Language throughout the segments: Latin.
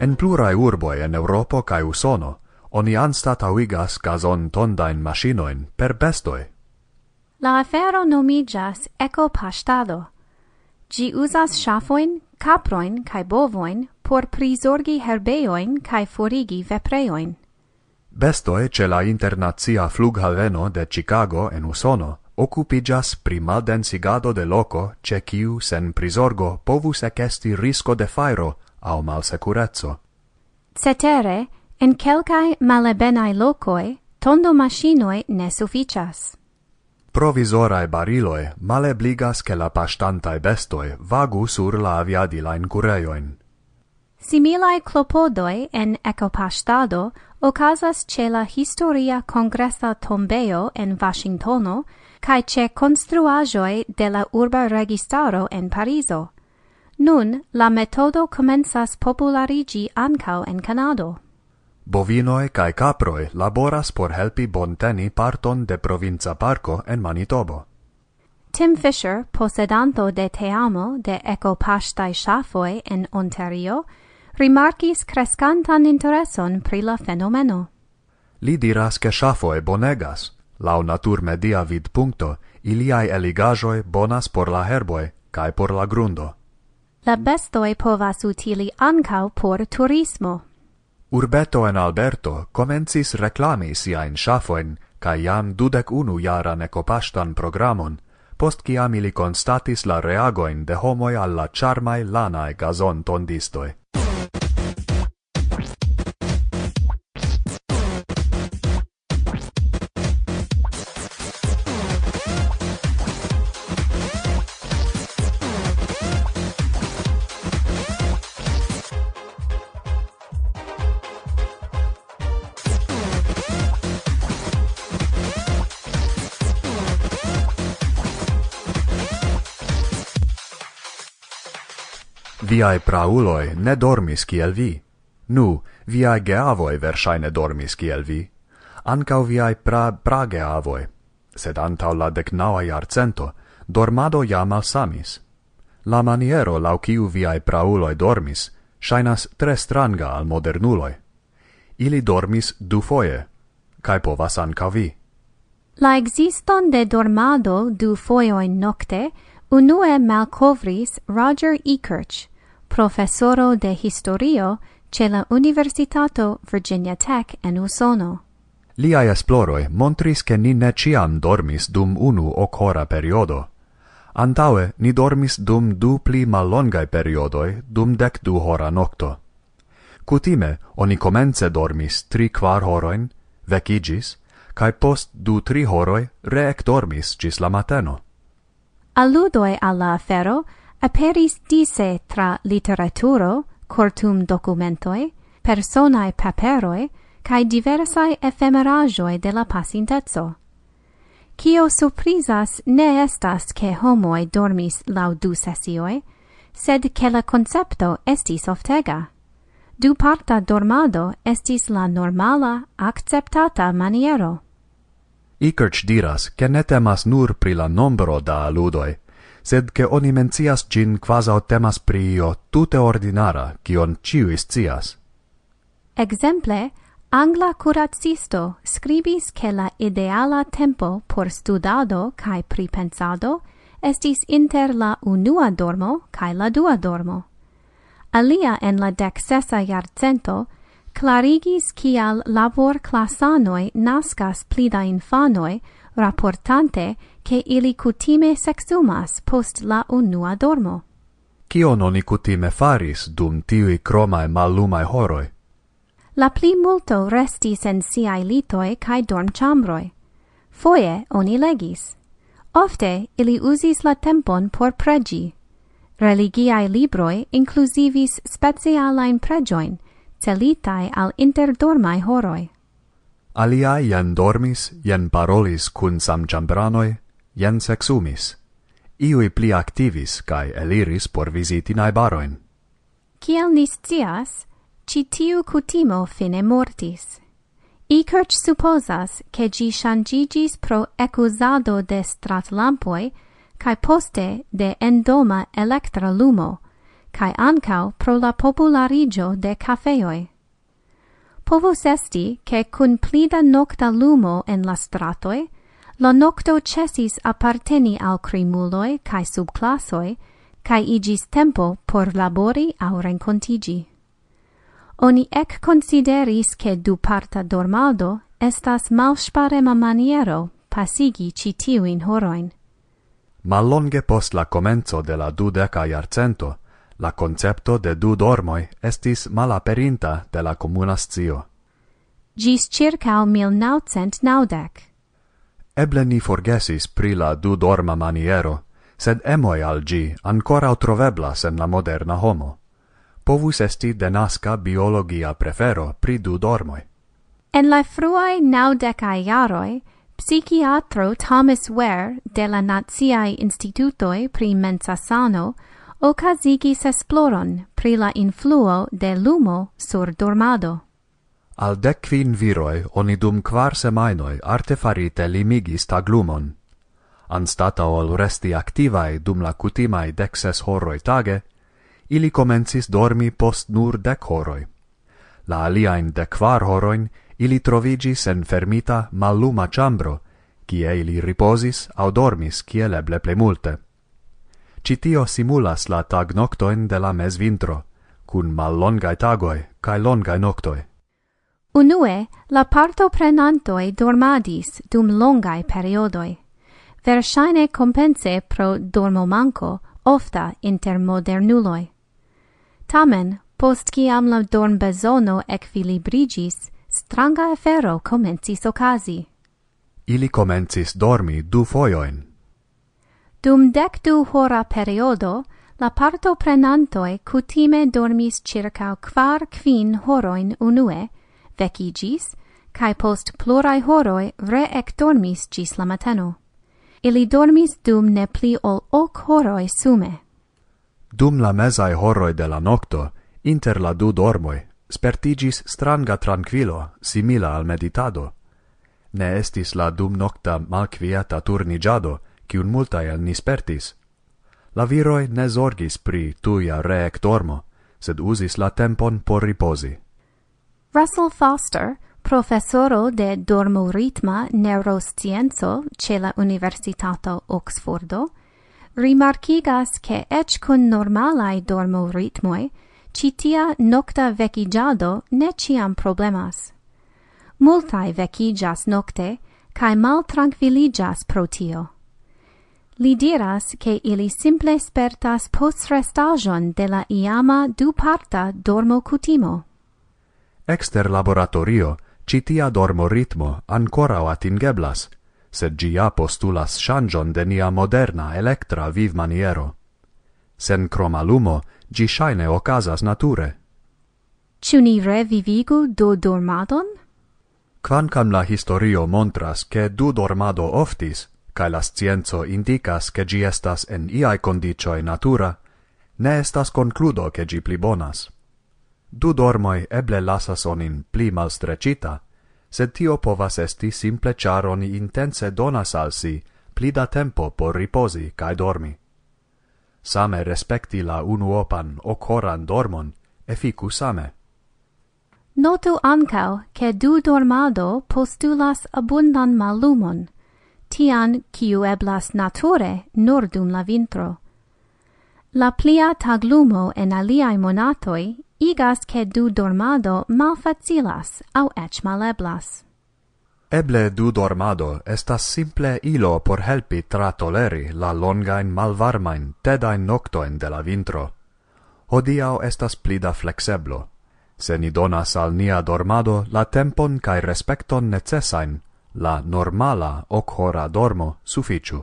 En plurae urboi en Europo cae Usono, oni anstataŭigas gazon tondain maŝinojn per bestoi. La afero nomigas eco pastado. Gi uzas shafoin, kaproin cae bovoin, por prisorgi herbeoin cae forigi vepreoin. Bestoi ce la internazia flughaveno de Chicago en Usono occupigas pri maldensigado de loco ce kiu sen prisorgo povus ecesti risco de fairo au malsecurezzo. Cetere, in quelcae malebenae locoi, tondo machinoi ne sufficias. Provisorae bariloi malebligas che la pastantae bestoi vagu sur la aviadilain cureioin. Similae clopodoi en ecopastado ocasas ce la historia congressa tombeo en Washingtono cae ce construajoi de la urba registaro en Pariso, Nun la metodo comenzas popularigi ancao en Canado. Bovinoi cae caproi laboras por helpi bonteni parton de provinza parco en Manitobo. Tim Fisher, posedanto de teamo de ecopastai shafoi en Ontario, rimarcis crescantan intereson pri la fenomeno. Li diras che shafoi bonegas, lau natur media vid punto, iliai eligajoi bonas por la herboi, cae por la grundo. La bestoi povas utili ancau por turismo. Urbeto en Alberto comencis reclami siain shafoen, ca iam dudec unu jaran ecopastan programon, post ciam ili constatis la reagoin de homoi alla charmai lanae gazon tondistoi. viae prauloi ne dormis kiel vi. Nu, viae geavoi versaine dormis kiel vi. Ancau viae pra, prageavoi, sed antau la decnaua iarcento, dormado jam malsamis. La maniero lau ciu viae prauloi dormis, shainas tre stranga al modernuloi. Ili dormis du foie, cae povas ancau vi. La existon de dormado du foioin nocte unue malcovris Roger E. Kirch, professoro de historio ce la Universitato Virginia Tech en Usono. Liai esploroi montris che ni ne ciam dormis dum unu ocora periodo. Antaue ni dormis dum du pli mallongai periodoi dum dec du hora nocto. Cutime oni comence dormis tri quar horoin, vecigis, cae post du tri horoi reec dormis gis la mateno. Alludoi alla afero, aperis dise tra literaturo, cortum documentoi, personae paperoi, cae diversae ephemerajoi de la pasintezzo. Cio surprisas ne estas che homoi dormis lau du sesioi, sed che la concepto estis oftega. Du parta dormado estis la normala, acceptata maniero. Ikerch diras che ne temas nur pri la nombro da aludoi, sed che oni mencias gin quasi temas pri io tute ordinara, cion ciuis cias. Exemple, Angla curatsisto scribis che la ideala tempo por studado cae pripensado estis inter la unua dormo cae la dua dormo. Alia en la dexesa iarcento clarigis cial labor classanoi nascas plida infanoi raportante che ili cutime sexumas post la unua dormo. Cion oni cutime faris dum tiui cromae mallumae horoi? La pli multo restis en siai litoi cae dormcambroi. Foie oni legis. Ofte ili usis la tempon por pregi. Religiae libroi inclusivis specialain pregioin, celitae al interdormae horoi aliai jen dormis, jen parolis cun samciambranoi, jen sexumis. Iui pli activis cae eliris por visiti naibaroin. Ciel nis cias, ci tiu cutimo fine mortis. Icerch supposas che gi shangigis pro ecusado de stratlampoi cae poste de endoma electra lumo, cae ancau pro la popularigio de cafeoi. Povus esti che cun plida nocta lumo en la stratoi, la nocto cesis apparteni al crimuloi cae subclassoi, cae igis tempo por labori au rencontigi. Oni ec consideris che du parta dormaldo estas malsparema maniero pasigi citiuin horoin. Ma longe post la comenzo de la dudeca iarcento, la concepto de du dormoi estis malaperinta de la comuna scio. Gis circau 1990. Eble ni forgesis pri la du dorma maniero, sed emoi al gi ancora troveblas en la moderna homo. Povus esti denasca biologia prefero pri du dormoi. En la fruae naudecae iaroi, psichiatro Thomas Ware de la Naziae Institutoi pri Mensa Sano ocasigis esploron pri la influo de lumo sur dormado. Al decquin viroi oni dum quar semainoi artefarite limigis taglumon. Anstata ol resti activae dum la cutimae dexes horoi tage, ili comencis dormi post nur dec horoi. La aliaen de quar horoin ili trovigis en fermita maluma chambro, cie ili riposis au dormis ciel leble plemulte. multe Citio simulas la tag noctoin de la mes vintro, cun mal longai tagoi, cae longai noctoi. Unue, la parto prenantoi dormadis dum longai periodoi. Versaine compense pro dormo manco, ofta inter modernuloi. Tamen, post ciam la dorm besono equilibrigis, stranga efero comencis ocasi. Ili comencis dormi du foioin, Dum decdu hora periodo, la parto prenantoi cutime dormis circa quar quin horoin unue, vecigis, cae post plurai horoi re ec dormis gis la mateno. Ili dormis dum ne pli ol hoc horoi sume. Dum la mesai horoi de la nocto, inter la du dormoi, spertigis stranga tranquilo, simila al meditado. Ne estis la dum nocta malquieta turnigiado, cium multae el nispertis. La viroi ne zorgis pri tuia reec dormo, sed usis la tempon por riposi. Russell Foster, professoro de dormoritma neuroscienzo ce la Universitato Oxfordo, rimarcigas che ec con normalai dormoritmoi, citia nocta vecigiado ne ciam problemas. Multae vecigas nocte, cae mal tranquilligas pro tio li diras che ili simple spertas post restagion de la iama du parta dormo cutimo. Exter laboratorio, citia dormo ritmo ancora atingeblas, sed gia postulas changion de nia moderna electra viv maniero. Sen cromalumo, gi shaine ocasas nature. Ciu ni revivigu do dormadon? Quancam la historio montras che du dormado oftis, ca la scienzo indicas che gi estas en iai condicioi natura, ne estas concludo che gi pli bonas. Du dormoi eble lasas onin pli malstrecita, sed tio povas esti simple char oni intense donas al si pli da tempo por riposi cae dormi. Same respecti la unuopan ocoran dormon, efficu same. Notu ancau che du dormado postulas abundan malumon, tian kiu eblas nature nur dum la vintro. La plia taglumo en aliai monatoi igas che du dormado malfacilas au ec maleblas. Eble du dormado estas simple ilo por helpi tratoleri la longain malvarmain tedain noctoen de la vintro. Hodiau estas plida flexeblo. Se ni donas al nia dormado la tempon cae respecton necesain la normala oc-hora dormo suficiu.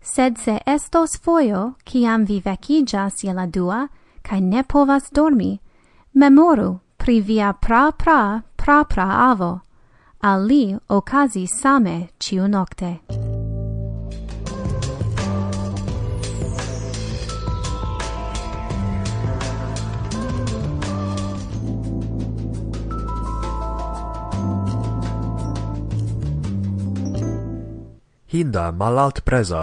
Sed se estos foio, ciam vi vecigas je la dua, cae ne povas dormi, memoru pri via pra-pra pra-pra avo. Al li ocasi same ciu nocte. Hinda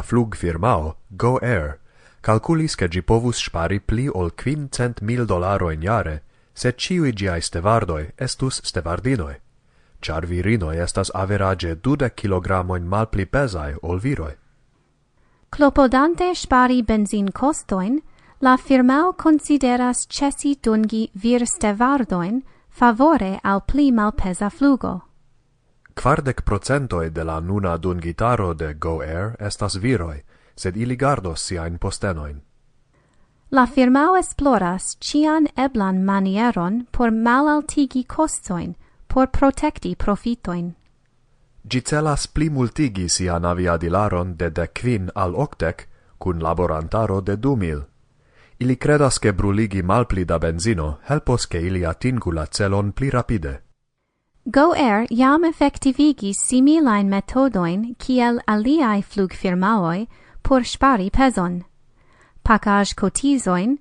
flug firmao Go Air calculis che gi povus spari pli ol quincent mil dolaro in jare, se ciui giai stevardoi estus stevardinoi, char virinoi estas average dude kilogramoin malpli pesai ol viroi. Clopodante spari benzin costoin, la firmao consideras cesi dungi vir stevardoin favore al pli malpesa flugo. Quardec procentoi de la nuna dungitaro de Go Air estas viroi, sed ili gardos siain postenoin. La firmao esploras cian eblan manieron por malaltigi costoin, por protecti profitoin. Gi celas pli multigi sian aviadilaron de decvin al octec, cun laborantaro de du mil. Ili credas che bruligi malpli da benzino helpos che ili atingu la celon pli rapide. Goair jam effektivigis similain metodoin kiel aliai flugfirmaoi por spari peson. Pacage cotizoin,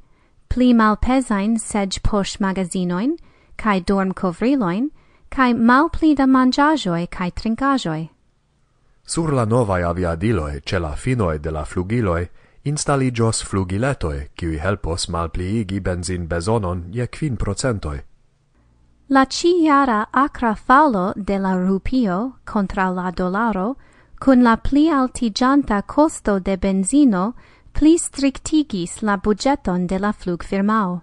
pli malpesain sed posh magazinoin, kai dorm covriloin, kai malpli da mangiajoi kai trincajoi. Sur la novae aviadiloi ce la finoe de la flugiloi instaligios flugiletoi, qui helpos malpliigi benzin bezonon je quin procentoi, La ciara acra falo de la rupio contra la dolaro, cun la pli altigianta costo de benzino, pli strictigis la budgeton de la flug firmao.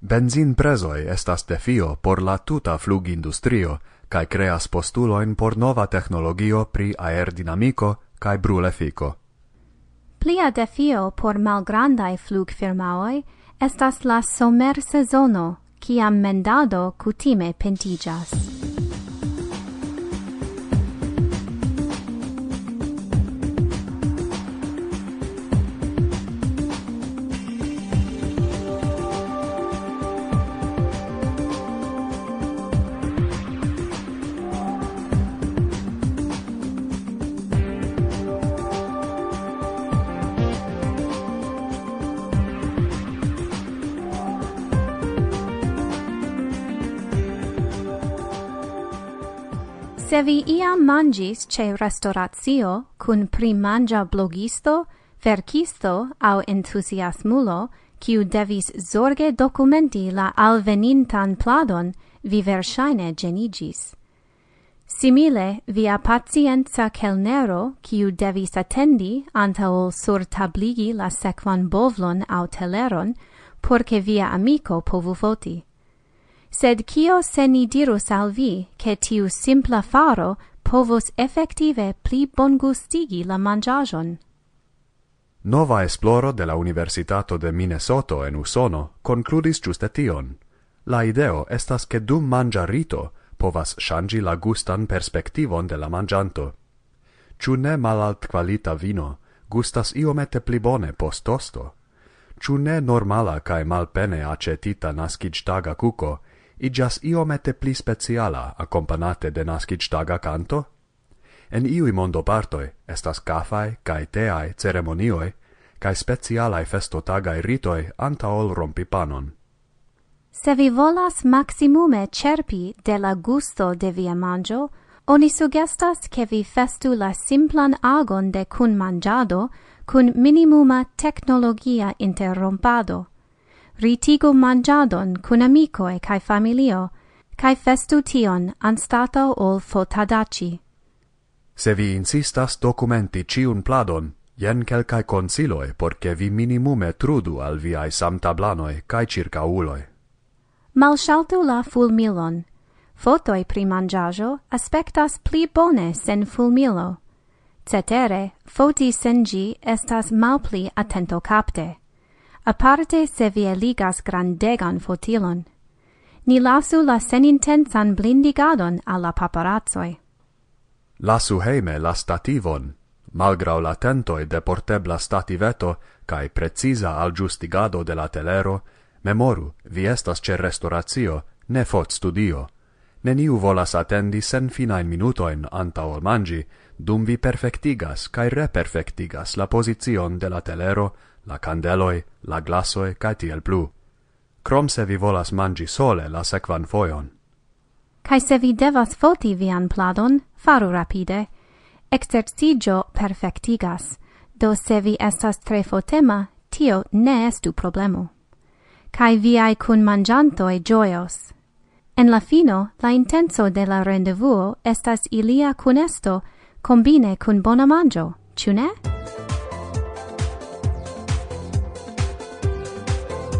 Benzin presoi estas defio por la tuta flugindustrio, cae creas postuloin por nova technologio pri aerodinamico cae brulefico. Plia defio por malgrandai flugfirmaoi estas la somer sezono, kiam mendado kutime pentigas. Se vi iam mangis ce restauratio cun primanja blogisto, verkisto au entusiasmulo, kiu devis zorge documenti la alvenintan pladon, vi versaine genigis. Simile via pacienza kelnero, kiu devis attendi antaol sur tabligi la sequan bovlon au teleron, porce via amico povu foti sed cio se ni dirus al vi, che tiu simpla faro povos effective pli bongustigi la mangiajon? Nova esploro de la Universitato de Minnesota en Usono concludis giuste tion. La ideo estas che dum mangiarito povas shangi la gustan perspektivon de la mangianto. Ciu ne malalt qualita vino gustas iomete pli bone post tosto. Ciu ne normala cae malpene acetita nascic taga cuco igas iomete pli speciala accompanate de nascitstaga canto? En iui mondo partoi estas cafai, cae teai, ceremonioi cae specialae festotagae ritoi antaol rompi panon. Se vi volas maximume cerpi de la gusto de via mangio, oni sugestas che vi festu la simplan agon de cun mangiado cun minimuma technologia interrompado – ritigu mangiadon cun amicoe cae familio, cae festu tion anstato ol fotadaci. Se vi insistas documenti ciun pladon, jen quelcae consiloe, porce vi minimume trudu al viae samtablanoe cae circauloi. Malshaltu la fulmilon. Fotoi pri mangiajo aspectas pli bone sen fulmilo. Cetere, foti sen gi estas malpli attento capte aparte se vi eligas grandegan fotilon. Ni lasu la senintensan blindigadon alla paparazzoi. Lasu heime la stativon, malgrau la tentoi de portebla stativeto cae precisa al giustigado de la telero, memoru, vi estas ce restauratio, ne fot studio. Neniu volas attendi sen finain minutoin anta ol mangi, dum vi perfectigas cae reperfectigas la position de la telero la candeloi, la glasoi, cae tiel plu. Crom se vi volas mangi sole la sequan foion. Cae se vi devas foti vian pladon, faru rapide. Exercigio perfectigas, do se vi estas tre fotema, tio ne estu problemo. Cae viai cun mangiantoi gioios. En la fino, la intenso de la rendevuo estas ilia cunesto, combine cun bona mangio, ciu ne?